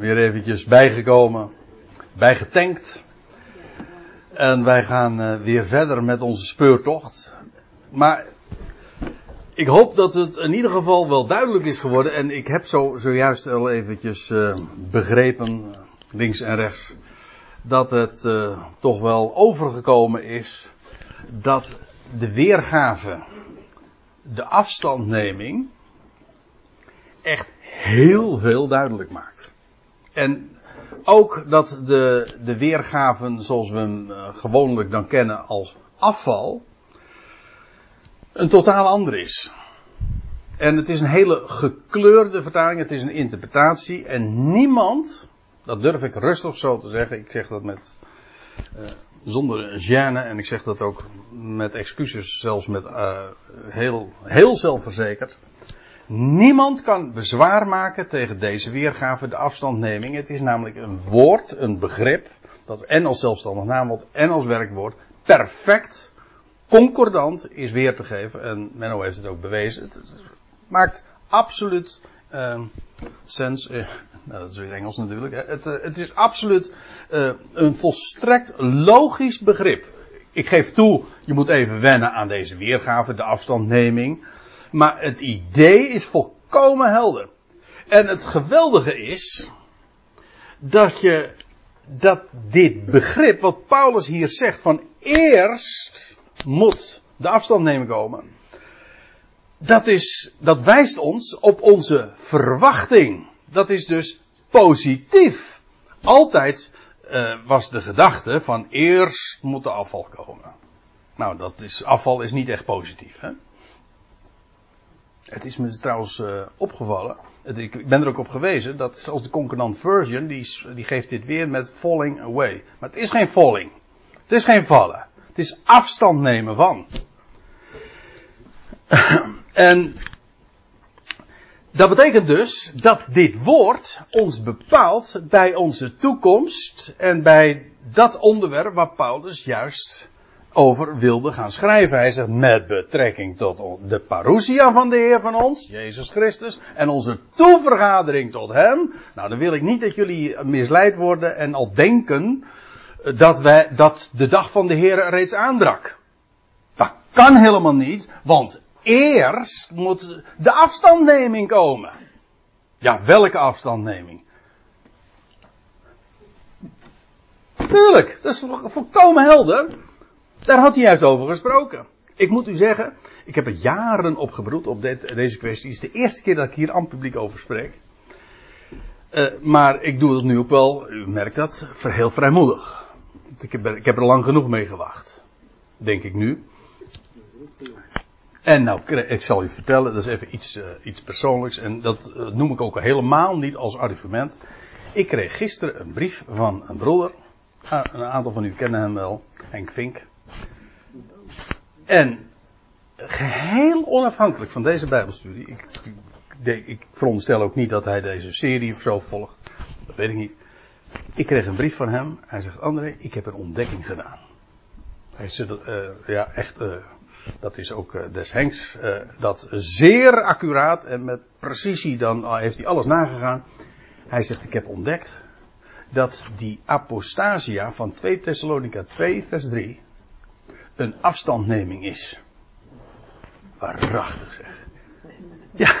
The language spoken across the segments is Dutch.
weer eventjes bijgekomen, bijgetankt. En wij gaan uh, weer verder met onze speurtocht. Maar ik hoop dat het in ieder geval wel duidelijk is geworden. En ik heb zo, zojuist al eventjes uh, begrepen, links en rechts, dat het toch wel overgekomen is dat de weergave, de afstandneming, echt heel veel duidelijk maakt. En ook dat de, de weergaven zoals we hem uh, gewoonlijk dan kennen als afval, een totaal ander is. En het is een hele gekleurde vertaling, het is een interpretatie en niemand, dat durf ik rustig zo te zeggen, ik zeg dat met, uh, zonder gêne en ik zeg dat ook met excuses, zelfs met uh, heel, heel zelfverzekerd. Niemand kan bezwaar maken tegen deze weergave, de afstandneming. Het is namelijk een woord, een begrip, dat en als zelfstandig naamwoord en als werkwoord perfect, concordant is weer te geven. En Menno heeft het ook bewezen. Het maakt absoluut uh, sens. Uh, nou, dat is weer Engels natuurlijk. Het, uh, het is absoluut uh, een volstrekt logisch begrip. Ik geef toe, je moet even wennen aan deze weergave, de afstandneming. Maar het idee is volkomen helder. En het geweldige is dat je dat dit begrip wat Paulus hier zegt van eerst moet de afstandneming komen. Dat is, dat wijst ons op onze verwachting. Dat is dus positief. Altijd uh, was de gedachte van eerst moet de afval komen. Nou, dat is, afval is niet echt positief, hè? Het is me trouwens uh, opgevallen. Ik ben er ook op gewezen dat zelfs de concordant version die, die geeft dit weer met falling away. Maar het is geen falling. Het is geen vallen. Het is afstand nemen van. en dat betekent dus dat dit woord ons bepaalt bij onze toekomst en bij dat onderwerp waar Paulus juist over wilde gaan schrijven. Hij zegt met betrekking tot de parousia van de Heer van ons, Jezus Christus, en onze toevergadering tot Hem. Nou, dan wil ik niet dat jullie misleid worden en al denken dat, wij, dat de dag van de Heer reeds aanbrak. Dat kan helemaal niet, want eerst moet de afstandneming komen. Ja, welke afstandneming? Tuurlijk, dat is volkomen helder. Daar had hij juist over gesproken. Ik moet u zeggen, ik heb er jaren op gebroed op dit, deze kwestie. Het is de eerste keer dat ik hier aan het publiek over spreek. Uh, maar ik doe het nu ook wel, u merkt dat, heel vrijmoedig. Ik heb, er, ik heb er lang genoeg mee gewacht. Denk ik nu. En nou, ik zal u vertellen, dat is even iets, uh, iets persoonlijks. En dat uh, noem ik ook helemaal niet als argument. Ik kreeg gisteren een brief van een broeder. Een aantal van u kennen hem wel, Henk Vink. En geheel onafhankelijk van deze Bijbelstudie. Ik, ik, ik veronderstel ook niet dat hij deze serie of zo volgt. Dat weet ik niet. Ik kreeg een brief van hem. Hij zegt: André, ik heb een ontdekking gedaan. Hij zegt: uh, Ja, echt. Uh, dat is ook uh, des Henks. dat zeer accuraat en met precisie. Dan heeft hij alles nagegaan. Hij zegt: Ik heb ontdekt. Dat die apostasia van 2 Thessalonica 2, vers 3 een afstandneming is. Waarachtig zeg. Ja,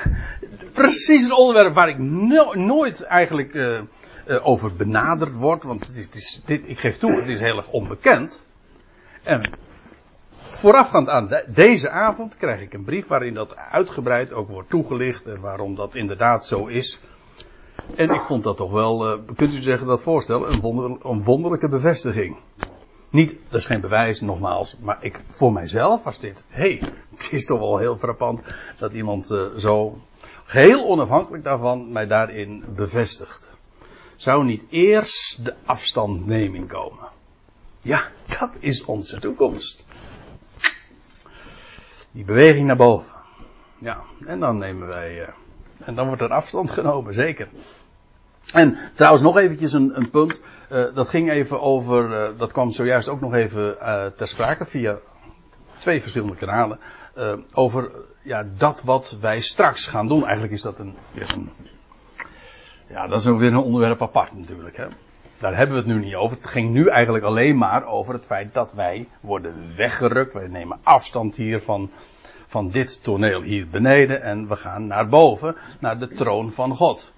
precies het onderwerp waar ik no nooit eigenlijk uh, uh, over benaderd word. Want het is, dit, ik geef toe, het is heel erg onbekend. En voorafgaand aan de, deze avond krijg ik een brief waarin dat uitgebreid ook wordt toegelicht. En waarom dat inderdaad zo is. En ik vond dat toch wel, uh, kunt u zeggen dat voorstellen, een, wonder, een wonderlijke bevestiging. Niet, dat is geen bewijs, nogmaals, maar ik, voor mijzelf was dit, hé, hey, het is toch wel heel frappant dat iemand uh, zo, geheel onafhankelijk daarvan, mij daarin bevestigt. Zou niet eerst de afstandneming komen? Ja, dat is onze toekomst. Die beweging naar boven. Ja, en dan nemen wij, uh, en dan wordt er afstand genomen, zeker. En trouwens nog eventjes een, een punt. Uh, dat ging even over, uh, dat kwam zojuist ook nog even uh, ter sprake via twee verschillende kanalen. over ja, dat wat wij straks gaan doen. Eigenlijk is dat een, een Ja, dat is ook weer een onderwerp apart natuurlijk. Hè? Daar hebben we het nu niet over. Het ging nu eigenlijk alleen maar over het feit dat wij worden weggerukt. Wij nemen afstand hier van, van dit toneel hier beneden. En we gaan naar boven, naar de troon van God.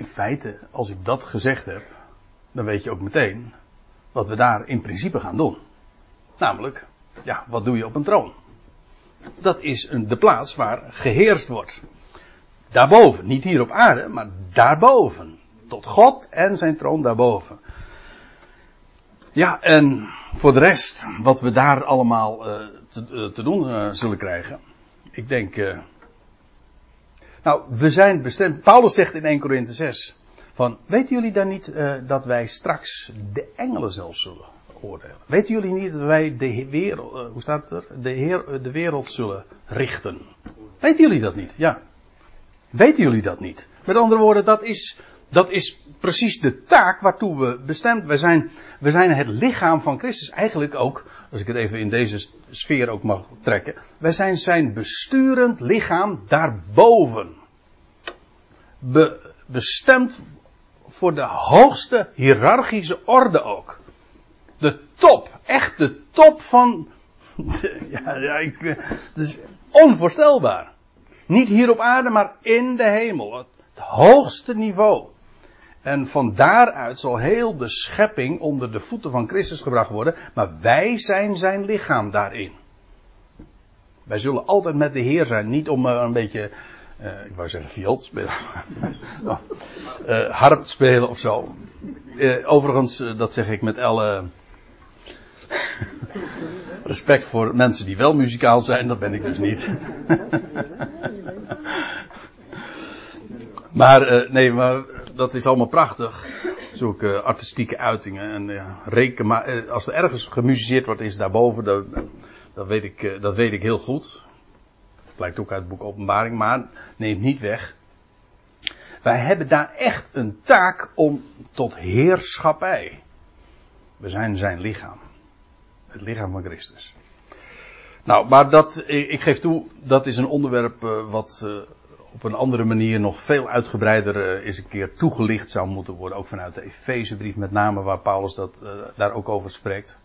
In feite, als ik dat gezegd heb, dan weet je ook meteen wat we daar in principe gaan doen. Namelijk, ja, wat doe je op een troon? Dat is een, de plaats waar geheerst wordt. Daarboven, niet hier op aarde, maar daarboven. Tot God en zijn troon daarboven. Ja, en voor de rest, wat we daar allemaal uh, te, uh, te, doen uh, zullen krijgen. Ik denk. Nou, we zijn bestemd. Paulus zegt in 1 Korinthe 6. Van, weten jullie dan niet dat wij straks de engelen zelfs zullen oordelen? Weten jullie niet dat wij de wereld, hoe staat het er? De, heer, de wereld zullen richten? Weten jullie dat niet? Ja. Weten jullie dat niet? Met andere woorden, dat is, dat is precies de taak waartoe we bestemd. We zijn, we zijn het lichaam van Christus eigenlijk ook, als ik het even in deze sfeer ook mag trekken. Wij zijn zijn besturend lichaam daarboven. Be, bestemd voor de hoogste hiërarchische orde ook. De top, echt de top van. ja, ja, ik, het is onvoorstelbaar. Niet hier op aarde, maar in de hemel. Het hoogste niveau. En van daaruit zal heel de schepping onder de voeten van Christus gebracht worden. Maar wij zijn zijn lichaam daarin. Wij zullen altijd met de Heer zijn. Niet om een beetje, uh, ik wou zeggen viool spelen. uh, harp spelen of zo. Overigens, dat zeg ik met alle respect voor mensen die wel muzikaal zijn. Dat ben ik dus niet. maar nee, maar dat is allemaal prachtig. Zulke artistieke uitingen. En ja, reken maar, als er ergens gemusiceerd wordt, is daarboven. Dat, dat, weet ik, dat weet ik heel goed. Blijkt ook uit het boek Openbaring. Maar neemt niet weg. Wij hebben daar echt een taak om tot heerschappij. We zijn zijn lichaam. Het lichaam van Christus. Nou, maar dat, ik geef toe, dat is een onderwerp wat op een andere manier nog veel uitgebreider uh, eens een keer toegelicht zou moeten worden. Ook vanuit de Efezebrief met name waar Paulus dat, uh, daar ook over spreekt.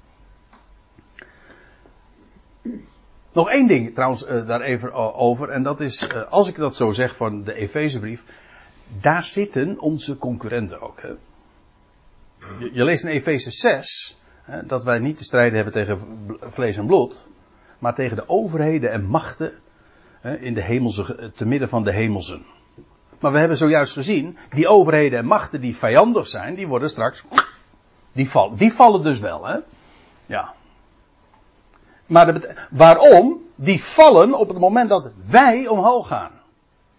Nog één ding trouwens uh, daar even over. En dat is, als ik dat zo zeg van de Efezebrief. Daar zitten onze concurrenten ook. Hè? Je, je, leest in Efeze 6 hè, dat wij niet te strijden hebben tegen vlees en bloed. Maar tegen de overheden en machten in de hemelse, te midden van de hemelsen. Maar we hebben zojuist gezien, die overheden en machten die vijandig zijn, die worden straks, die vallen, die vallen dus wel, hè? Ja. Maar waarom? Die vallen op het moment dat wij omhoog gaan.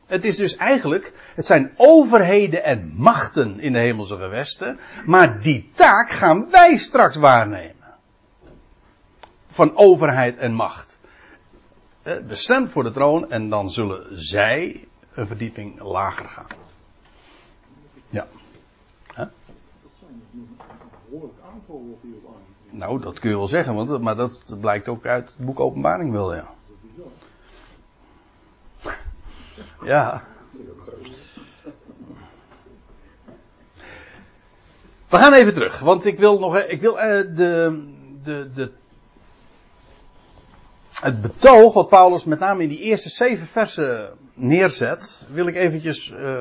Het is dus eigenlijk, het zijn overheden en machten in de hemelse gewesten, maar die taak gaan wij straks waarnemen. Van overheid en macht bestemd voor de troon en dan zullen zij een verdieping lager gaan. Ja. Nou, dat kun je wel zeggen, want, maar dat blijkt ook uit het boek Openbaring wel, ja. Ja. We gaan even terug, want ik wil nog, ik wil uh, de, de, de het betoog wat Paulus met name in die eerste zeven versen neerzet, wil ik eventjes uh,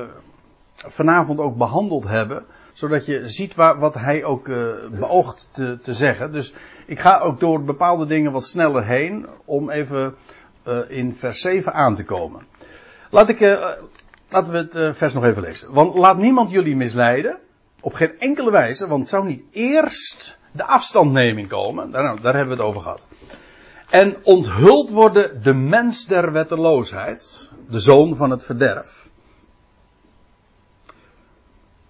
vanavond ook behandeld hebben. Zodat je ziet waar, wat hij ook uh, beoogt te, te, zeggen. Dus ik ga ook door bepaalde dingen wat sneller heen om even uh, in vers 7 aan te komen. Laat ik, laten we het vers nog even lezen. Want laat niemand jullie misleiden. Op geen enkele wijze, want zou niet eerst de afstandneming komen. Daar, nou, daar hebben we het over gehad. En onthuld worden de mens der wetteloosheid, de zoon van het verderf.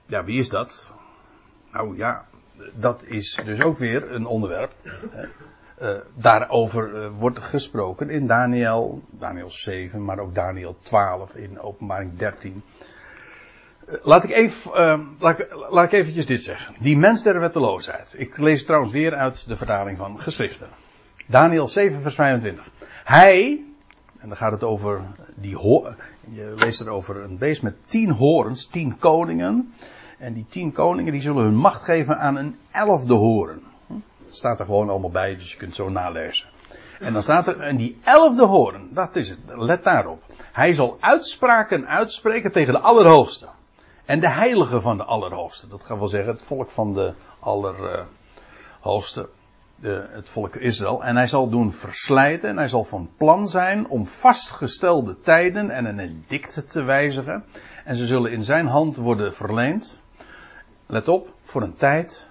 Ja, wie is dat? Nou ja, dat is dus ook weer een onderwerp. Uh, daarover uh, wordt gesproken in Daniel, Daniel 7, maar ook Daniel 12 in Openbaring 13. Uh, laat ik even, laat, ik, laat ik eventjes dit zeggen. Die mens der wetteloosheid. Ik lees trouwens weer uit de vertaling van geschriften. Daniel 7, vers 25. Hij, En dan gaat het over die Je leest er over een beest met tien horens, tien koningen. En die tien koningen die zullen hun macht geven aan een elfde horen. Dat staat er gewoon allemaal bij, dus je kunt zo nalezen. En dan staat er, en die elfde horen, dat is het, let daarop. Hij zal uitspraken uitspreken tegen de Allerhoogste. En de heilige van de Allerhoogste. Dat gaat wel zeggen, het volk van de Allerhoogste. De, het volk Israël. En hij zal doen verslijten. En hij zal van plan zijn om vastgestelde tijden en een edict te wijzigen. En ze zullen in zijn hand worden verleend. Let op, voor een tijd,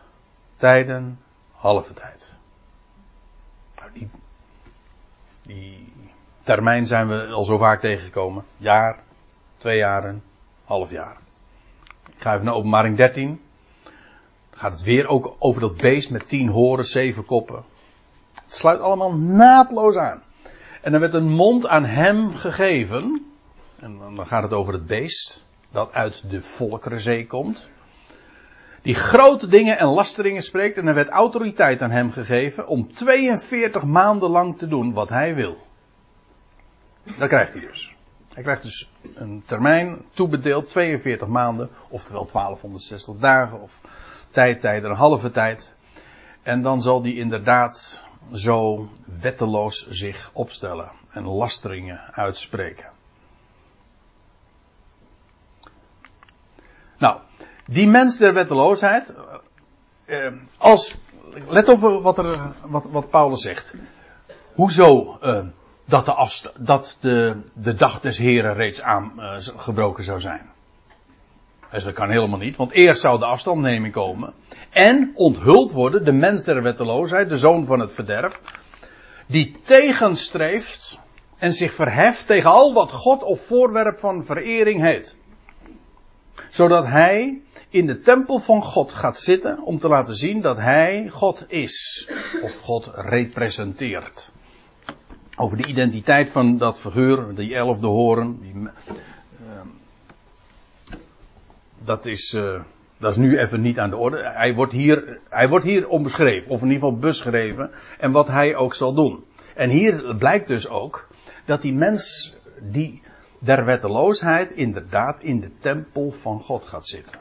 tijden, halve tijd. Nou, die, die termijn zijn we al zo vaak tegengekomen. Jaar, twee jaren, half jaar. Ik ga even naar openbaring 13. Dan gaat het weer ook over dat beest met tien horen, zeven koppen. Het sluit allemaal naadloos aan. En er werd een mond aan hem gegeven. En dan gaat het over het beest dat uit de volkerenzee komt. Die grote dingen en lasteringen spreekt en er werd autoriteit aan hem gegeven om 42 maanden lang te doen wat hij wil. Dat krijgt hij dus. Hij krijgt dus een termijn toebedeeld, 42 maanden, oftewel 1260 dagen, of tijd, tijd, een halve tijd. En dan zal hij inderdaad zo wetteloos zich opstellen en lasteringen uitspreken. Nou, die mens der wetteloosheid, eh, als, let op wat, er, wat, wat Paulus zegt. Hoezo eh, dat, de, dat de, de dag des Heren reeds aangebroken uh, zou zijn? Dus dat kan helemaal niet, want eerst zou de afstandneming komen. En onthuld worden de mens der wetteloosheid, de zoon van het verderf, die tegenstreeft en zich verheft tegen al wat God of voorwerp van verering heet. Zodat hij in de tempel van God gaat zitten om te laten zien dat hij God is. Of God representeert. Over de identiteit van dat figuur, die elfde horen. Die, dat, is, uh, dat is nu even niet aan de orde. Hij wordt hier, hij wordt hier ombeschreven, of in ieder geval beschreven. En wat hij ook zal doen. En hier blijkt dus ook dat die mens die der wetteloosheid inderdaad in de tempel van God gaat zitten.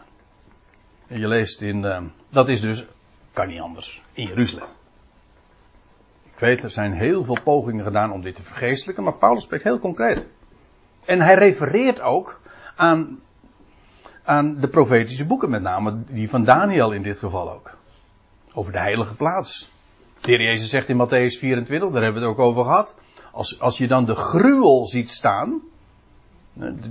En je leest in, uh, dat is dus, kan niet anders, in Jeruzalem. Ik weet, er zijn heel veel pogingen gedaan om dit te vergeestelijken, maar Paulus spreekt heel concreet. En hij refereert ook aan, aan de profetische boeken, met name die van Daniel in dit geval ook. Over de heilige plaats. De heer Jezus zegt in Matthäus 24, daar hebben we het ook over gehad. Als, als je dan de gruwel ziet staan,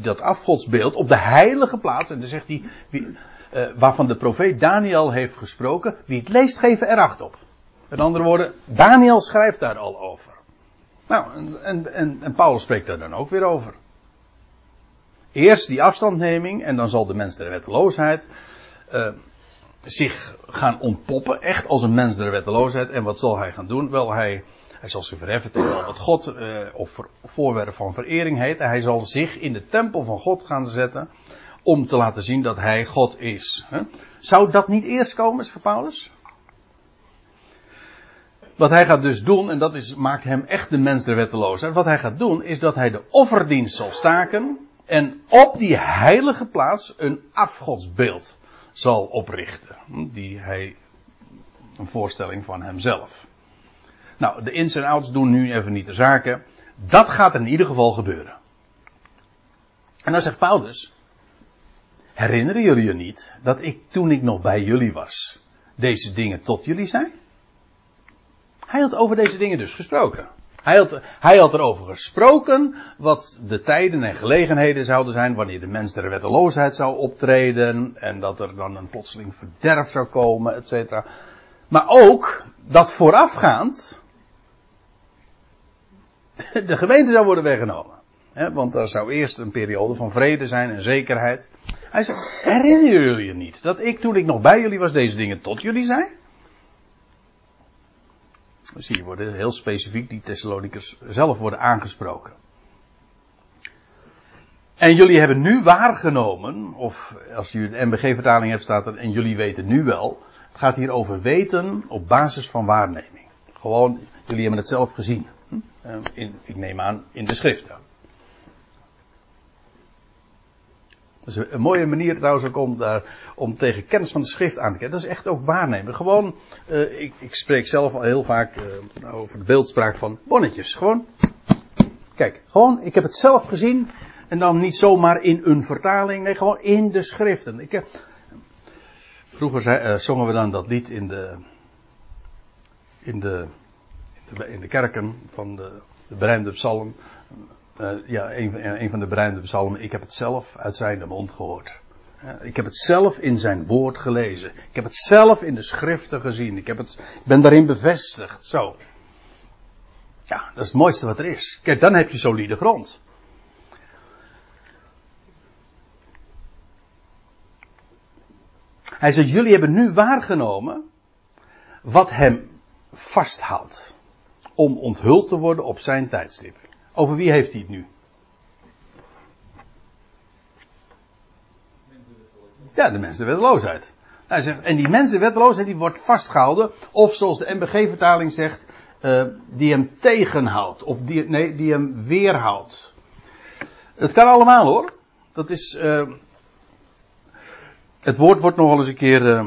dat afgodsbeeld op de heilige plaats, en dan zegt hij, uh, waarvan de profeet Daniel heeft gesproken. Wie het leest, geven er acht op. Met andere woorden, Daniel schrijft daar al over. Nou, en, en, en Paulus spreekt daar dan ook weer over. Eerst die afstandneming en dan zal de mens der wetteloosheid uh, zich gaan ontpoppen, echt als een mens der wetteloosheid. En wat zal hij gaan doen? Wel, hij, hij zal zich verheffen tegen wat God uh, of voorwerp van verering heet. Hij zal zich in de tempel van God gaan zetten om te laten zien dat hij God is. Zou dat niet eerst komen, zegt Paulus? Wat hij gaat dus doen, en dat is, maakt hem echt de mens der wetteloosheid. Wat hij gaat doen, is dat hij de offerdienst zal staken. En op die heilige plaats een afgodsbeeld zal oprichten. Die hij, een voorstelling van hemzelf. Nou, de ins en outs doen nu even niet de zaken. Dat gaat in ieder geval gebeuren. En dan zegt Paulus, Herinneren jullie je niet dat ik toen ik nog bij jullie was, deze dingen tot jullie zei? Hij had over deze dingen dus gesproken. Hij had, hij had erover gesproken wat de tijden en gelegenheden zouden zijn wanneer de mens der wetteloosheid zou optreden en dat er dan een plotseling verderf zou komen, et cetera. Maar ook dat voorafgaand de gemeente zou worden weggenomen. want er zou eerst een periode van vrede zijn en zekerheid. Hij zegt, herinneren jullie je niet dat ik toen ik nog bij jullie was deze dingen tot jullie zei? Dus hier worden heel specifiek die Thessalonikers zelf worden aangesproken. En jullie hebben nu waargenomen, of als je de MBG-vertaling hebt staat er, en jullie weten nu wel. Het gaat hier over weten op basis van waarneming. Gewoon, jullie hebben het zelf gezien. Hm? In, ik neem aan in de schriften. Dat is een mooie manier trouwens ook om, daar, om tegen kennis van de schrift aan te kijken. Dat is echt ook waarnemen. Gewoon, uh, ik, ik, spreek zelf al heel vaak uh, over de beeldspraak van bonnetjes. Gewoon, kijk, gewoon, ik heb het zelf gezien. En dan niet zomaar in een vertaling, nee, gewoon in de schriften. Ik heb, vroeger zongen we dan dat lied in de, in de, in de, in de kerken van de, de berijmde psalm. Uh, ja, een, een, van de berijmde psalmen. Ik heb het zelf uit zijn mond gehoord. Uh, ik heb het zelf in zijn woord gelezen. Ik heb het zelf in de schriften gezien. Ik heb het, ben daarin bevestigd. Zo. Ja, dat is het mooiste wat er is. Kijk, dan heb je solide grond. Hij zegt, jullie hebben nu waargenomen wat hem vasthoudt. Om onthuld te worden op zijn tijdstip. Over wie heeft hij het nu? Ja, de mensenwetteloosheid. Hij zegt, en die mensenwetteloosheid die wordt vastgehouden, of zoals de MBG-vertaling zegt, uh, die hem tegenhoudt, of die, nee, die hem weerhoudt. Het kan allemaal hoor. Dat is, uh, het woord wordt nog wel eens een keer uh,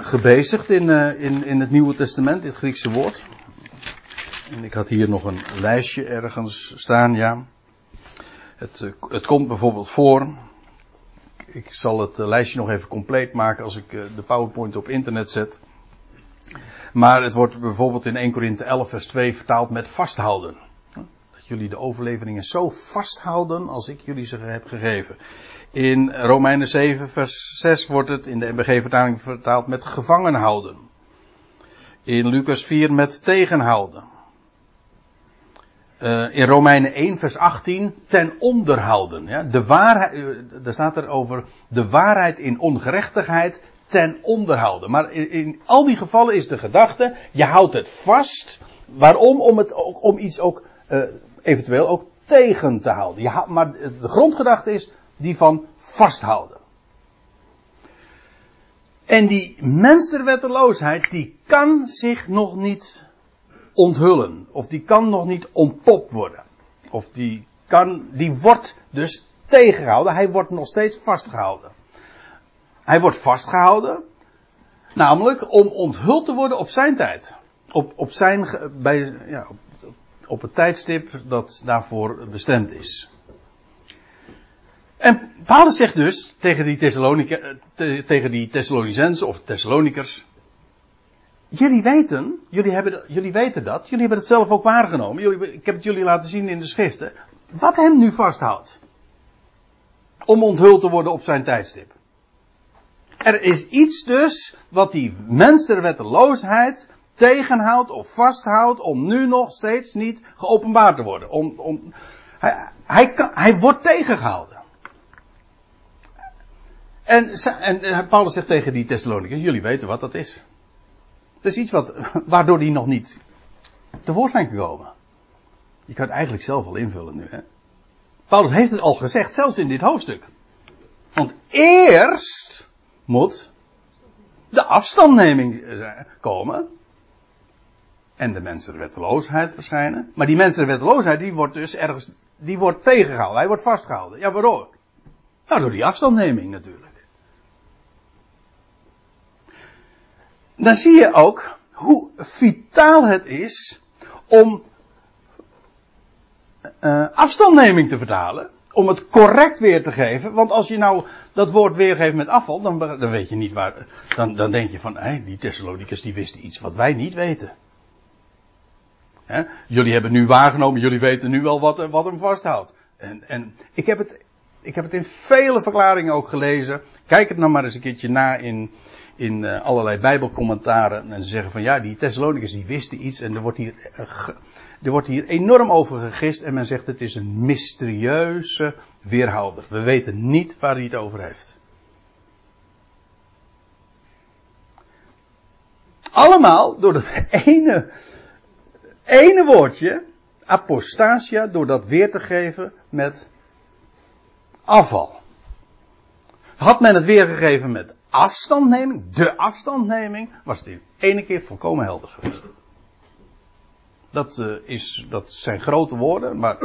gebezigd in, in, in het Nieuwe Testament, dit Griekse woord. En ik had hier nog een lijstje ergens staan, ja. Het, eh, het komt bijvoorbeeld voor. Ik zal het eh, lijstje nog even compleet maken als ik eh, de PowerPoint op internet zet. Maar het wordt bijvoorbeeld in 1 Korinthe 11 vers 2 vertaald met vasthouden. Dat jullie de overleveringen zo vasthouden als ik jullie ze heb gegeven. In Romeinen 7 vers 6 wordt het in de MBG vertaling vertaald met gevangen houden. In Lucas 4 met tegenhouden. Uh, in Romeinen 1, vers 18, ten onderhouden. Ja? De waarheid, uh, daar staat er over de waarheid in ongerechtigheid ten onderhouden. Maar in, in, al die gevallen is de gedachte, je houdt het vast. Waarom? Om, het ook, om iets ook uh, eventueel ook tegen te houden. Je, maar de grondgedachte is die van vasthouden. En die mensterwetteloosheid, die kan zich nog niet onthullen. Of die kan nog niet ontpopt worden. Of die kan, die wordt dus tegengehouden. Hij wordt nog steeds vastgehouden. Hij wordt vastgehouden. Namelijk om onthuld te worden op zijn tijd. Op, op zijn, bij, ja, op, op het tijdstip dat daarvoor bestemd is. En Paulus zegt dus tegen die, tegen die Thessalonicensen of Thessalonikers. Jullie weten, jullie, hebben, jullie weten dat, jullie hebben het zelf ook waargenomen. Ik heb het jullie laten zien in de schriften. Wat hem nu vasthoudt. Om onthuld te worden op zijn tijdstip. Er is iets dus wat die mens der tegenhoudt of vasthoudt om nu nog steeds niet geopenbaard te worden. Om, om, hij, kan, hij wordt tegengehouden. En, en Paulus zegt tegen die Thessalonicus, jullie weten wat dat is. Dat is iets wat, waardoor die nog niet tevoorschijn kan komen. Je kan het eigenlijk zelf al invullen nu, hè. Paulus heeft het al gezegd, zelfs in dit hoofdstuk. Want eerst moet de afstandneming komen. En de mensenwetteloosheid verschijnen. Maar die mensenwetteloosheid die wordt dus ergens, die wordt tegengehouden. Hij wordt vastgehouden. Ja, waarom? Nou, door die afstandneming natuurlijk. Dan zie je ook hoe vitaal het is om uh, afstandneming te vertalen. Om het correct weer te geven. Want als je nou dat woord weergeeft met afval, dan, dan weet je niet waar. Dan, dan denk je van, hé, die Thessalonicus die wisten iets wat wij niet weten. Jullie hebben nu waargenomen, jullie weten nu wel wat, wat hem vasthoudt. En, en ik, heb het, ik heb het in vele verklaringen ook gelezen. Kijk het nou maar eens een keertje na in, in uh, allerlei bijbelcommentaren. En ze zeggen van ja, die Thessalonicus die wisten iets en er wordt hier, uh, er wordt hier enorm over gegist. En men zegt het is een mysterieuze weerhouder. We weten niet waar hij het over heeft. Allemaal door dat ene, ene woordje, apostasia, door dat weer te geven met afval. Had men het weergegeven met afstandneming, de afstandneming, was het in ene keer volkomen helder geweest. Dat, uh, is, dat zijn grote woorden, maar.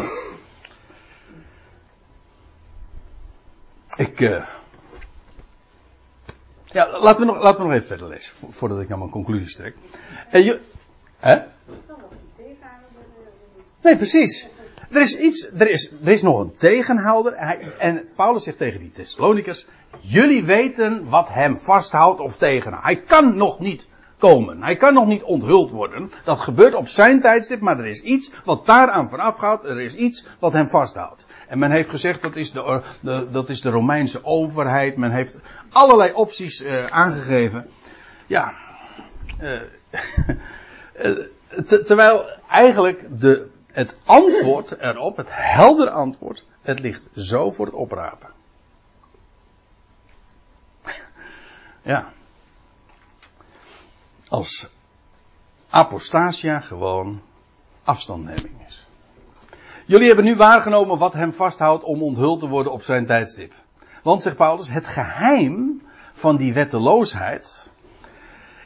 Ik. Uh... Ja, laten we, nog, laten we nog even verder lezen, voordat ik naar mijn conclusies trek. En je. Hè? Nee, precies. Er is iets, er is, er is nog een tegenhouder. En Paulus zegt tegen die Thessalonicers: Jullie weten wat hem vasthoudt of tegenhoudt. Hij kan nog niet komen. Hij kan nog niet onthuld worden. Dat gebeurt op zijn tijdstip, maar er is iets wat daaraan vooraf gaat. Er is iets wat hem vasthoudt. En men heeft gezegd dat is de, dat is de Romeinse overheid. Men heeft allerlei opties uh, aangegeven. Ja. Uh, terwijl eigenlijk de, het antwoord erop, het helder antwoord, het ligt zo voor het oprapen. Ja. Als apostasia gewoon afstandneming is. Jullie hebben nu waargenomen wat hem vasthoudt om onthuld te worden op zijn tijdstip. Want, zegt Paulus, het geheim van die wetteloosheid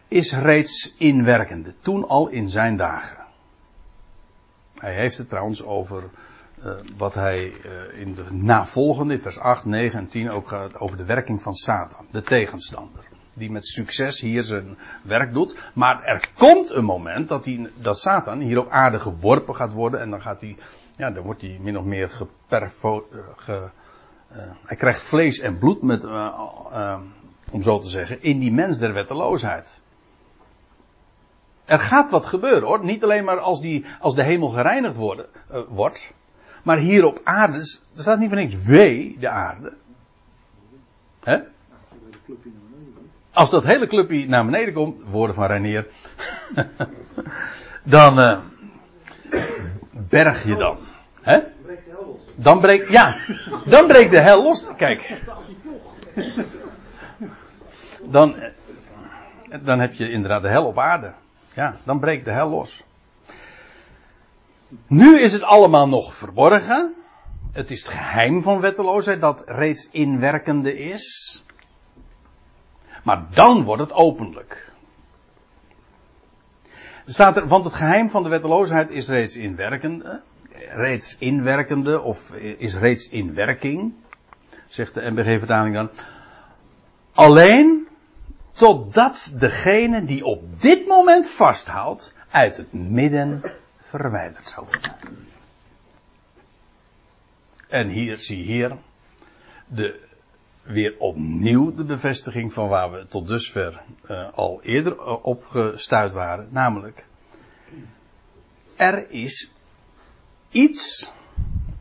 is reeds inwerkende, toen al in zijn dagen. Hij heeft het trouwens over uh, wat hij uh, in de navolgende, vers 8, 9 en 10 ook gaat over de werking van Satan, de tegenstander. Die met succes hier zijn werk doet. Maar er komt een moment dat, hij, dat Satan hier op aarde geworpen gaat worden. En dan gaat hij, ja, dan wordt hij min of meer geperfo, ge, hij krijgt vlees en bloed met, om zo te zeggen, in die mens der wetteloosheid. Er gaat wat gebeuren hoor. Niet alleen maar als, die, als de hemel gereinigd worden, uh, wordt. Maar hier op aarde, er staat niet van niks wee, de aarde. Hè? Als dat hele clubje naar beneden komt, woorden van Reinier, dan uh, berg je dan. Hè? Dan breekt, ja, dan breekt de hel los. Kijk. Dan, eh, dan heb je inderdaad de hel op aarde. Ja, dan breekt de hel los. Nu is het allemaal nog verborgen. Het is het geheim van wetteloosheid dat reeds inwerkende is. Maar dan wordt het openlijk. Staat er, want het geheim van de wetteloosheid is reeds inwerkende. Reeds inwerkende of is reeds in werking. Zegt de MBG-vertaling dan. Alleen Totdat degene die op dit moment vasthoudt, uit het midden verwijderd zou worden. En hier zie je hier de, weer opnieuw de bevestiging van waar we tot dusver uh, al eerder op gestuurd waren. Namelijk, er is iets,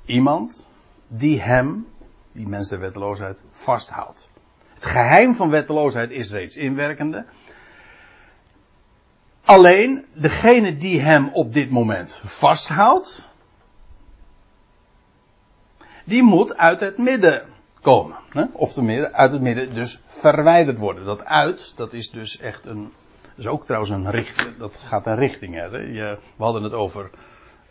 iemand, die hem, die mens der wetteloosheid, vasthoudt. Het geheim van wetteloosheid is reeds inwerkende. Alleen degene die hem op dit moment vasthoudt, die moet uit het midden komen. Hè? Of tenminste, uit het midden dus verwijderd worden. Dat uit, dat is dus echt een. Dat is ook trouwens een richting. Dat gaat een richting. Hè? Je, we hadden het over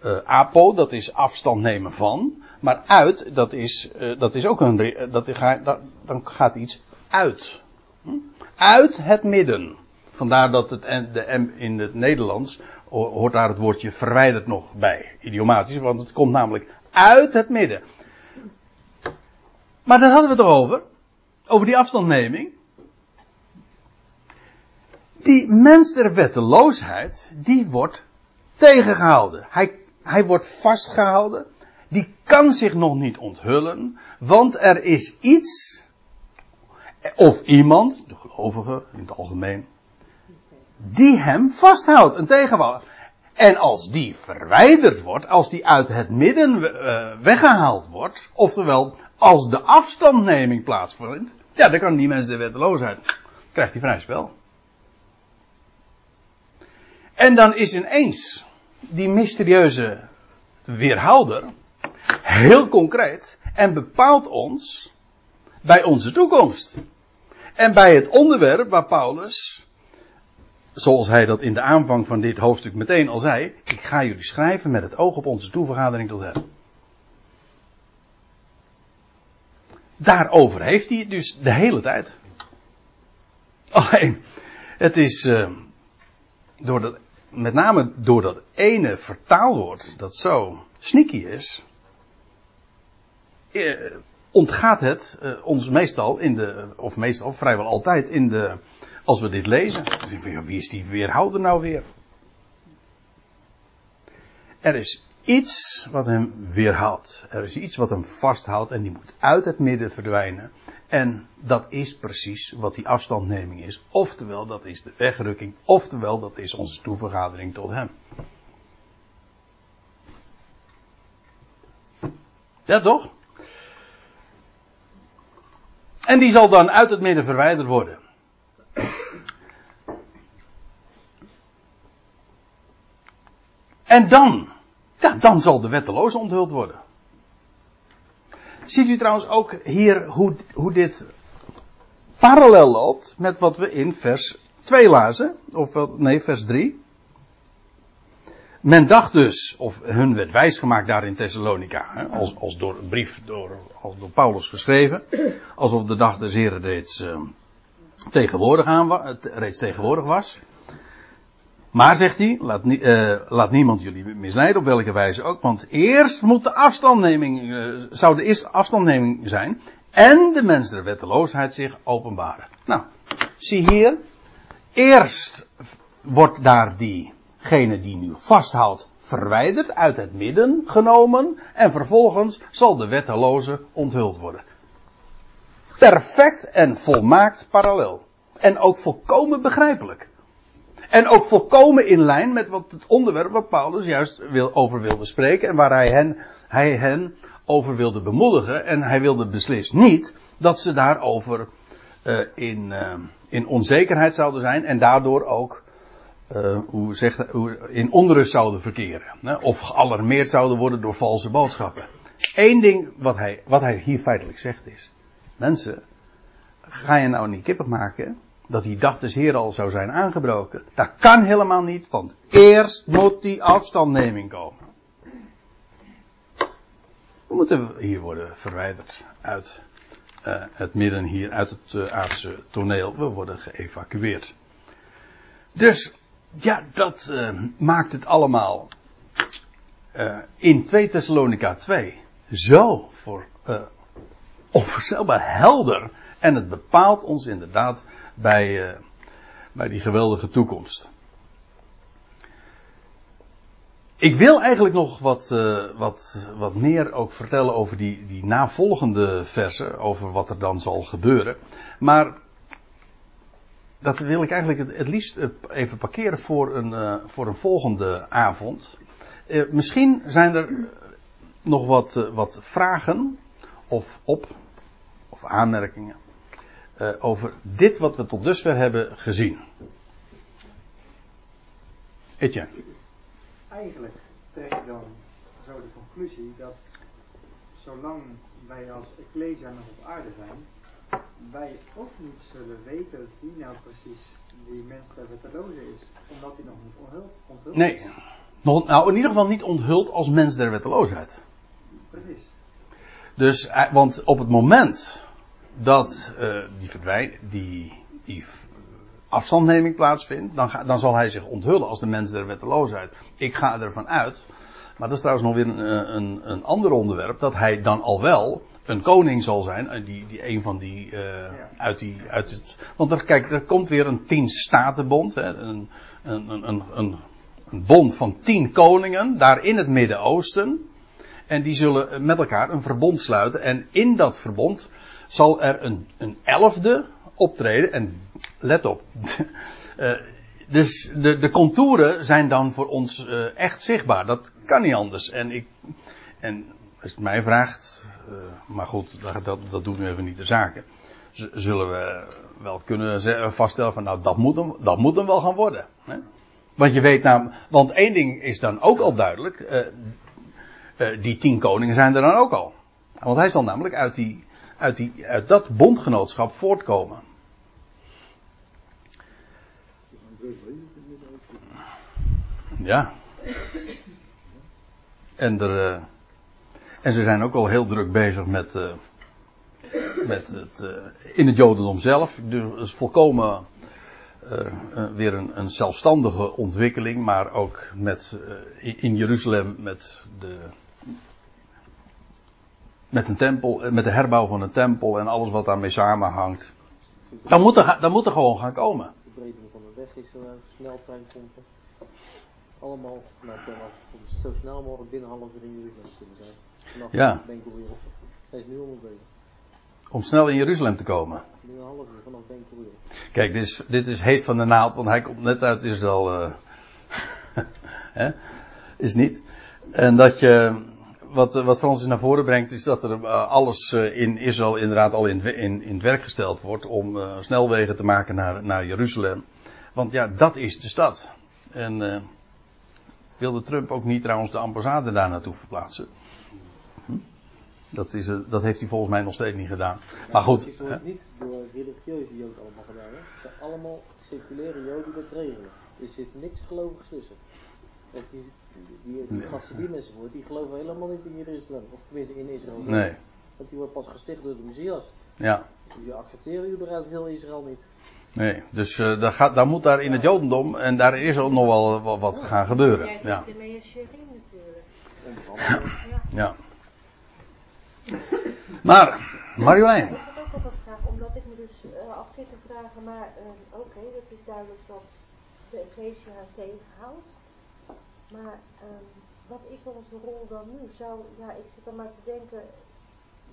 uh, apo, dat is afstand nemen van. Maar uit, dat is, uh, dat is ook een. Dat, dat, dan gaat iets uit. Hm? Uit het midden. Vandaar dat het de M in het Nederlands hoort daar het woordje verwijderd nog bij. Idiomatisch, want het komt namelijk uit het midden. Maar daar hadden we het over. Over die afstandneming. Die mens der wetteloosheid, die wordt tegengehouden. Hij, hij wordt vastgehouden. Die kan zich nog niet onthullen. Want er is iets of iemand, de gelovige in het algemeen, die hem vasthoudt, een tegenwacht. En als die verwijderd wordt, als die uit het midden uh, weggehaald wordt, oftewel als de afstandneming plaatsvindt, ja, dan kan die mensen de wetteloosheid, krijgt hij vrij spel. En dan is ineens die mysterieuze weerhouder heel concreet en bepaalt ons bij onze toekomst. En bij het onderwerp waar Paulus, zoals hij dat in de aanvang van dit hoofdstuk meteen al zei, ik ga jullie schrijven met het oog op onze toevergadering tot hem. Daarover heeft hij het dus de hele tijd. Alleen, het is uh, door dat met name door dat ene vertaalwoord, dat zo sneaky is, eh, ontgaat het eh, ons meestal in de, of meestal vrijwel altijd in de, als we dit lezen. Wie is die weerhouder nou weer? Er is iets wat hem weerhoudt. Er is iets wat hem vasthoudt en die moet uit het midden verdwijnen. En dat is precies wat die afstandneming is. Oftewel, dat is de wegrukking. Oftewel, dat is onze toevergadering tot hem. Ja, toch? En die zal dan uit het midden verwijderd worden. En dan, ja, dan zal de wetteloze onthuld worden. Ziet u trouwens ook hier hoe, hoe dit parallel loopt met wat we in vers 2 lazen? Of wel, nee, vers 3. Men dacht dus, of hun werd wijsgemaakt daar in Thessalonica, als, als door een brief door, als door Paulus geschreven, alsof de dag des Heren reeds, uh, tegenwoordig, aan, reeds tegenwoordig was. Maar zegt hij, laat, uh, laat, niemand jullie misleiden, op welke wijze ook, want eerst moet de afstandneming, uh, zou de eerste afstandneming zijn, en de mens der wetteloosheid zich openbaren. Nou, zie hier, eerst wordt daar diegene die nu vasthoudt verwijderd, uit het midden genomen, en vervolgens zal de wetteloze onthuld worden. Perfect en volmaakt parallel. En ook volkomen begrijpelijk. En ook volkomen in lijn met wat het onderwerp waar Paulus juist wil, over wilde spreken en waar hij hen, hij hen over wilde bemoedigen. En hij wilde beslist niet dat ze daarover uh, in, uh, in onzekerheid zouden zijn en daardoor ook uh, hoe zegt, hoe, in onrust zouden verkeren. Hè? Of gealarmeerd zouden worden door valse boodschappen. Eén ding wat hij, wat hij hier feitelijk zegt is: Mensen, ga je nou niet kippig maken dat die dag des Heer al zou zijn aangebroken. Dat kan helemaal niet, want eerst moet die afstandneming komen. We moeten hier worden verwijderd uit uh, het midden hier, uit het uh, aardse toneel. We worden geëvacueerd. Dus, ja, dat uh, maakt het allemaal in 2 Thessalonica 2 zo voor onvoorstelbaar helder. En het bepaalt ons inderdaad bij, uh, bij die geweldige toekomst. Ik wil eigenlijk nog wat, uh, wat, wat meer ook vertellen over die, die navolgende versen, over wat er dan zal gebeuren. Maar dat wil ik eigenlijk het, liefst even parkeren voor een, uh, voor een volgende avond. misschien zijn er nog wat, wat vragen of op of aanmerkingen over dit wat we tot dusver hebben gezien. Etienne. Eigenlijk trek ik dan zo de conclusie dat zolang wij als Ecclesia nog op aarde zijn, wij ook niet zullen weten wie nou precies die mens der wetteloze is, omdat hij nog niet onthuld, onthuld nee. Nog, nou, in ieder geval niet onthuld als mens der wetteloosheid. Precies. Dus, eh, want op het moment dat uh, die, verdwijn, die, die afstandneming plaatsvindt, dan, ga, dan zal hij zich onthullen als de mens der wetteloosheid. Ik ga ervan uit, maar dat is trouwens nog weer een, een, een ander onderwerp, dat hij dan al wel een koning zal zijn, die, die een van die, uh, ja. uit die, uit het, want er, kijk, er komt weer een tien statenbond, hè, een, een, een, een, een bond van tien koningen, daar in het Midden-Oosten, en die zullen met elkaar een verbond sluiten, en in dat verbond zal er een, een elfde optreden. En let op. uh, dus de, de contouren zijn dan voor ons uh, echt zichtbaar. Dat kan niet anders. En, ik, en als je het mij vraagt, uh, maar goed, dat, dat, doet nu even niet de zaken. Zullen we wel kunnen vaststellen van nou dat moet hem, dat moet hem wel gaan worden. Hè? Want je weet nou, want één ding is dan ook al duidelijk. die tien koningen zijn er dan ook al. Want hij zal namelijk uit die uit, die, uit dat bondgenootschap voortkomen. Ja. En, er, en ze zijn ook al heel druk bezig met, uh, met het, uh, in het Jodendom zelf. Dus volkomen uh, weer een, een, zelfstandige ontwikkeling, maar ook met, in Jeruzalem met de, met een tempel, met de herbouw van een tempel en alles wat daarmee samenhangt. Dan moet er, dan moet er gewoon gaan komen. De breding van de weg is er, sneltreinpompen. Allemaal vanuit om zo snel mogelijk binnen half uur in Jeruzalem kunnen zijn. Vanaf ja. Ben Gurion. Is nu onderweg. Om snel in Jeruzalem te komen. Binnen een half uur vanaf Ben Gurion. Kijk, dit is, dit is heet van de naald, want hij komt net uit Israël. Uh, is niet. En dat je, wat, wat Francis naar voren brengt, is dat er uh, alles uh, in Israël inderdaad al in, in, in het werk gesteld wordt om snelwegen te maken naar, naar Jeruzalem. Want ja, dat is de stad. En wilde Trump ook niet trouwens de ambassade daar naartoe verplaatsen. Hm? Dat, is, dat heeft hij volgens mij nog steeds niet gedaan. maar goed. Het wordt niet door religieuze joden allemaal gedaan. Hè? Het zijn allemaal seculiere joden regelen. Er zit niks gelovigs tussen. Want die, die, die, die gasten die mensen wordt, die geloven helemaal niet in Jeruzalem. Of tenminste in Israël. Nee. Want die wordt pas gesticht door de Messias. Ja. Dus die accepteren überhaupt heel Israël niet. Nee, dus uh, daar, gaat, daar moet daar in het Jodendom en daar is er nog wel wat, wat gaan gebeuren. Ja. Onderhandelen. ja. Maar, Marjolein. Ik had ook nog een vraag, omdat ik me dus uh, af zit te vragen, maar uh, oké, okay, dat is duidelijk dat de Ecclesia het tegenhoudt. Maar um, wat is onze rol dan nu? Zou, ja, ik zit er maar te denken,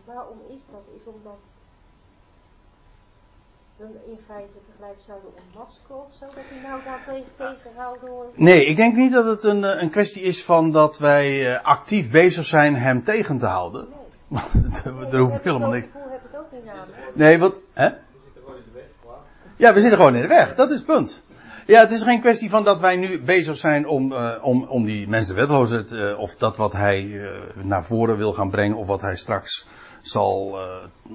waarom is dat? Is omdat we in feite tegelijk zouden ontmaskeren of zo? Dat hij nou daar tegen tegenhoudt door... Nee, ik denk niet dat het een, eh, een kwestie is van dat wij uh, actief bezig zijn hem tegen te houden. Nee. Want er hoeft helemaal niks. Ik. Nee, wat. Hè? Ja, we zitten gewoon in de weg. Dat is het punt. Ja, het is geen kwestie van dat wij nu bezig zijn om, uh, om, om die mensen wetloosheid, uh, of dat wat hij uh, naar voren wil gaan brengen, of wat hij straks zal,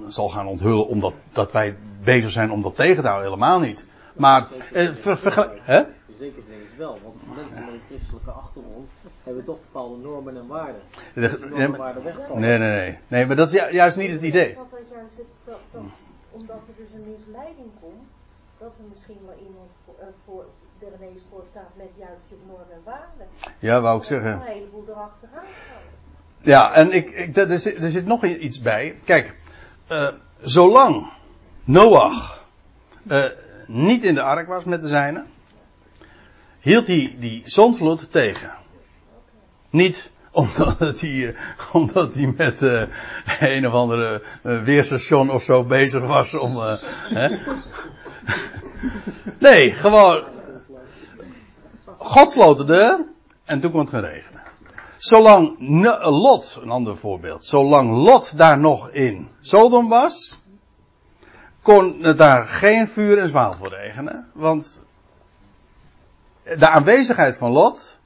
zal gaan onthullen, omdat dat wij bezig zijn om dat tegen te houden. Helemaal niet. Maar, ver, vergelijk. Hè? Zeker denk ik wel, want mensen met een christelijke achtergrond hebben toch bepaalde normen en waarden. De, normen en waarden wegvallen. nee, nee, nee. Nee, maar dat is ju- juist niet het idee. Dat dat juist het, dat, dat, omdat er dus een misleiding komt, dat er misschien wel iemand voor, uh, voor er ineens voor staat met juist de normen en waarden. Ja, wou ik zeggen. een heleboel erachteraan. Ja, en ik, ik, er, zit, er zit nog iets bij. Kijk, uh, zolang Noach uh, niet in de ark was met de zijnen, hield hij die zondvloed tegen. Niet omdat hij, omdat hij met uh, een of andere uh, weerstation of zo bezig was om. Uh, hè? nee, gewoon. God sloot de deur en toen kon het gaan regenen. Zolang Lot, een ander voorbeeld, zolang Lot daar nog in Sodom was, kon het daar geen vuur en zwaal voor regenen. Want de aanwezigheid van Lot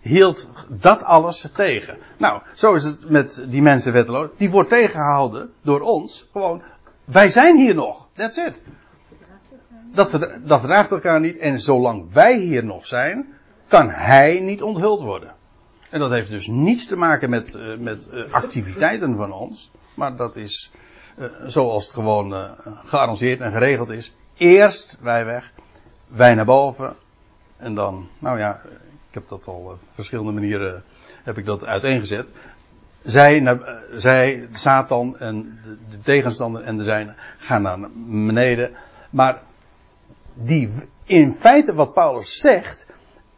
hield dat alles tegen. Nou, zo is het met die mensen wetteloos. Die wordt tegengehouden door ons. Gewoon, wij zijn hier nog. That's it. Dat, verdra dat verdraagt elkaar niet. En zolang wij hier nog zijn, kan hij niet onthuld worden. En dat heeft dus niets te maken met, uh, met uh, activiteiten van ons. Maar dat is uh, zoals het gewoon gearrangeerd en geregeld is. Eerst wij weg, wij naar boven. En dan, nou ja, ik heb dat al op verschillende manieren heb ik dat uiteengezet. Zij, naar, zij Satan en de, de tegenstander en de zijne gaan naar beneden. Maar die, in feite wat Paulus zegt,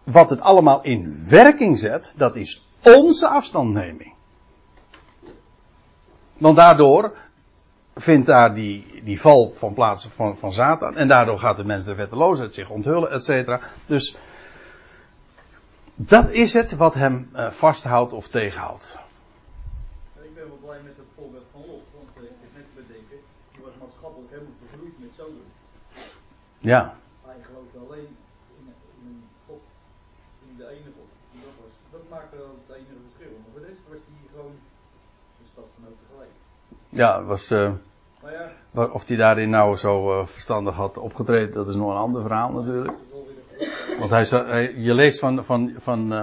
wat het allemaal in werking zet, dat is onze afstandneming. Want daardoor vindt daar die, die val van plaats van, van Satan. En daardoor gaat de mens de wetteloosheid zich onthullen, et cetera. Dus dat is het wat hem uh, vasthoudt of tegenhoudt. Ik ben wel blij met het voorbeeld van Lot, want uh, ik zit net te bedenken, die was maatschappelijk helemaal vervloeid met Sodom. Ja. Hij geloofde alleen in, in een God, in de ene God. En dat, was, dat maakte wel het enige verschil. Maar voor de rest was hij gewoon zijn stadsgenoot tegelijk. Ja, was, uh, ja, of hij daarin nou zo uh, verstandig had opgetreden, dat is nog een ander verhaal natuurlijk. Want hij, je leest van, van, van, uh,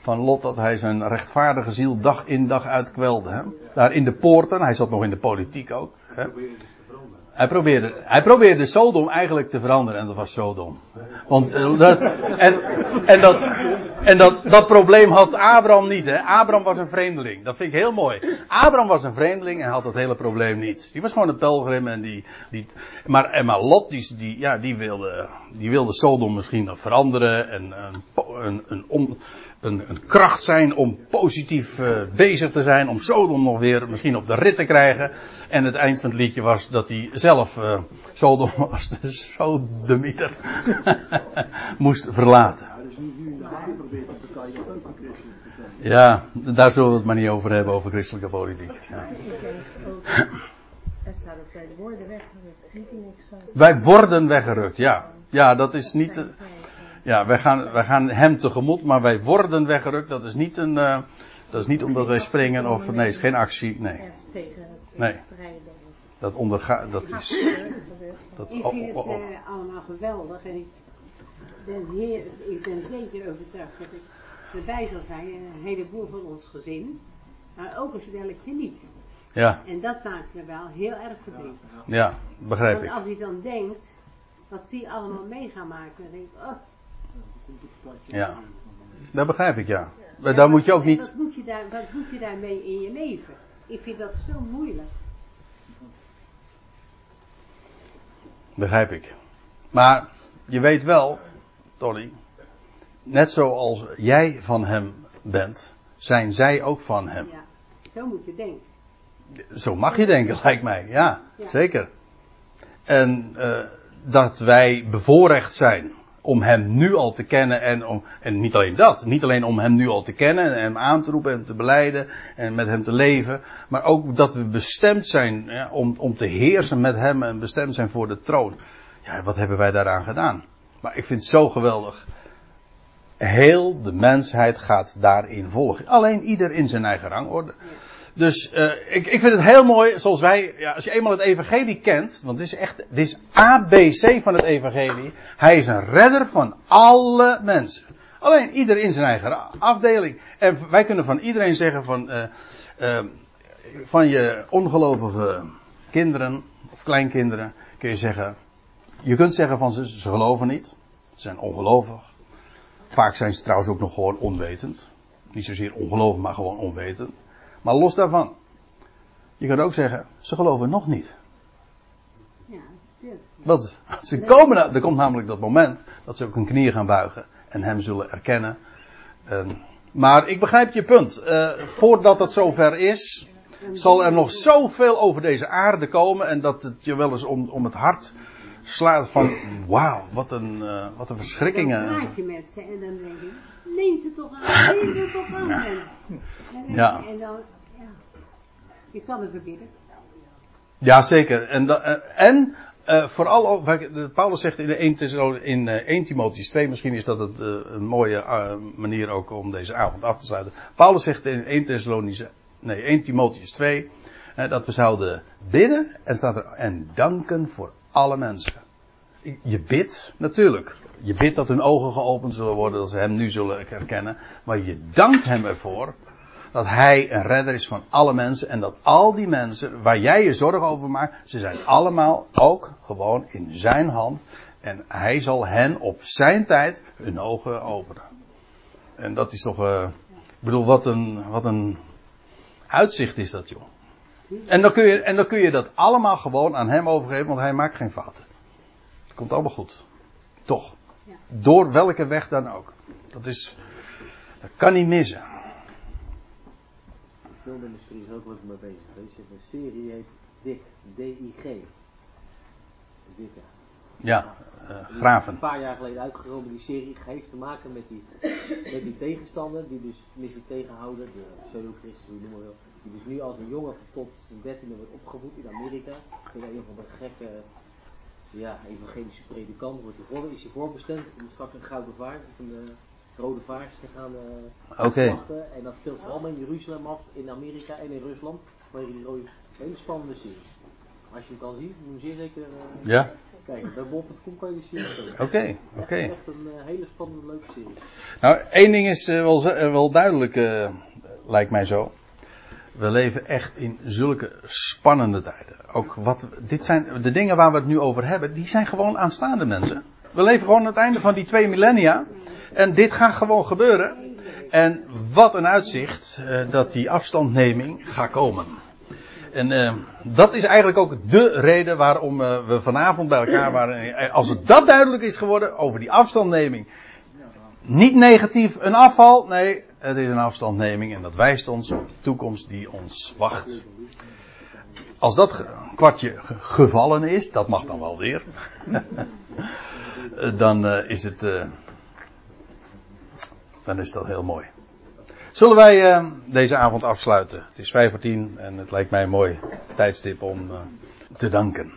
van Lot dat hij zijn rechtvaardige ziel dag in dag uit kwelde. Hè? Daar in de poorten, hij zat nog in de politiek ook. Hè? Hij probeerde, hij probeerde Sodom eigenlijk te veranderen en dat was Sodom. Want, eh, dat, en, en, dat, en dat, dat probleem had Abraham niet. Hè? Abraham was een vreemdeling. Dat vind ik heel mooi. Abraham was een vreemdeling en had dat hele probleem niet. Die was gewoon een pelgrim en die, die maar, en maar Lot die, die, ja, die, wilde, die wilde Sodom misschien veranderen en een, een, een, om, een, een kracht zijn om positief uh, bezig te zijn, om Sodom nog weer misschien op de rit te krijgen. En het eind van het liedje was dat hij zelf uh, Sodom was, de Sodemieter, moest verlaten. Ja, daar zullen we het maar niet over hebben, over christelijke politiek. Ja. wij worden weggerukt. Wij worden weggerukt, ja. Ja, dat is niet. Ja, wij gaan, wij gaan hem tegemoet, maar wij worden weggerukt. Dat is niet een. Uh, dat is niet omdat wij springen of. Nee, is geen actie. Nee. Nee. Dat ondergaat. Dat is. Dat, ik vind het uh, allemaal geweldig en ik ben, heer, ik ben zeker overtuigd dat ik erbij zal zijn een heleboel van ons gezin. Maar ook een stelletje niet. Ja. En dat maakt me wel heel erg verdrietig. Ja, begrijp Want ik. als je dan denkt wat die allemaal mee gaan maken, dan denk ik, oh. Ja, dat begrijp ik, ja. Maar daar moet je ook niet... Wat moet je, daar, wat moet je daarmee in je leven? Ik vind dat zo moeilijk. Begrijp ik. Maar je weet wel, Tony, net zoals jij van hem bent, zijn zij ook van hem. Ja, zo moet je denken. Zo mag je denken, lijkt mij. Ja, ja. zeker. En uh, dat wij bevoorrecht zijn om hem nu al te kennen en om, en niet alleen dat, niet alleen om hem nu al te kennen en hem aan te roepen en te beleiden en met hem te leven, maar ook dat we bestemd zijn om, om te heersen met hem en bestemd zijn voor de troon. Ja, wat hebben wij daaraan gedaan? Maar ik vind het zo geweldig. Heel de mensheid gaat daarin volgen. Alleen ieder in zijn eigen rangorde. Dus uh, ik, ik vind het heel mooi, zoals wij, ja, als je eenmaal het evangelie kent, want dit is echt, dit is ABC van het evangelie. Hij is een redder van alle mensen. Alleen ieder in zijn eigen afdeling. En wij kunnen van iedereen zeggen van, uh, van je ongelovige kinderen of kleinkinderen, kun je zeggen, je kunt zeggen van ze, ze geloven niet. Ze zijn ongelovig. Vaak zijn ze trouwens ook nog gewoon onwetend. Niet zozeer ongelovig, maar gewoon onwetend. Maar los daarvan. Je kan ook zeggen, ze geloven nog niet. Ja. Want ze komen, er komt namelijk dat moment dat ze ook hun knieën gaan buigen en hem zullen erkennen. En, maar ik begrijp je punt. Uh, voordat het zover is, zal er nog zoveel over deze aarde komen en dat het je wel eens om, om het hart slaat van wauw, wat een, uh, wat een verschrikkingen. Dan praat je met ze en dan denk neemt het toch aan, neemt het toch aan. Ja. en dan, zal er verbidden. Ja, zeker. En, uh, en uh, vooral ook, Paulus zegt in, de 1, Thessalo- in uh, 1 Timotheus 2, misschien is dat het, een mooie manier ook om deze avond af te sluiten. Paulus zegt in 1 Thessalonisch, nee, 1 Timotheus 2, uh, dat we zouden bidden en staat er, en danken voor alle mensen. Je bidt, natuurlijk. Je bidt dat hun ogen geopend zullen worden, dat ze hem nu zullen herkennen. Maar je dankt hem ervoor dat hij een redder is van alle mensen. En dat al die mensen waar jij je zorgen over maakt, ze zijn allemaal ook gewoon in zijn hand. En hij zal hen op zijn tijd hun ogen openen. En dat is toch, uh, ik bedoel, wat een, wat een uitzicht is dat, joh. En dan, kun je, en dan kun je dat allemaal gewoon aan hem overgeven, want hij maakt geen fouten. Het komt allemaal goed. Toch. Door welke weg dan ook. Dat is, dat kan niet missen. Filmindustrie is ook wat mee bezig geweest. Hebt een serie heet DIG, D-I-G. Dikke. Ja, uh, graven. Een paar jaar geleden uitgekomen. Die serie heeft te maken met die, met die tegenstander, die dus, tenminste die tegenhouder, de pseudo-christus, hoe je het noemen wil. Die dus nu als een jongen tot zijn dertiende wordt opgevoed in Amerika. Door een van de gekke, ja, evangelische predikant. Wordt hij voor, is hij voorbestemd om straks een gouden vaart, of een rode vaart te gaan eh Oké. wachten. En dat speelt zich allemaal in Jeruzalem af, in Amerika en in Rusland. Vanwege die rode, hele spannende serie. Als je hem kan zien, moet je zeker eh, Ja, kijken. Bij Bob.com kan je die serie oké, oké. Echt, echt een eh, hele spannende, leuke serie. Nou, één ding is eh, wel, eh, wel duidelijk, eh, lijkt mij zo. We leven echt in zulke spannende tijden. Ook wat, dit zijn de dingen waar we het nu over hebben, die zijn gewoon aanstaande mensen. We leven gewoon aan het einde van die twee millennia. En dit gaat gewoon gebeuren. En wat een uitzicht uh, dat die afstandneming gaat komen. En uh, dat is eigenlijk ook de reden waarom uh, we vanavond bij elkaar waren. Als het dat duidelijk is geworden over die afstandneming. Niet negatief een afval, nee, het is een afstandneming en dat wijst ons op de toekomst die ons wacht. Als dat kwartje gevallen is, dat mag dan wel weer. dan is het. Dan is dat heel mooi. Zullen wij uh, deze avond afsluiten? Het is vijf voor tien en het lijkt mij een mooi tijdstip om te danken.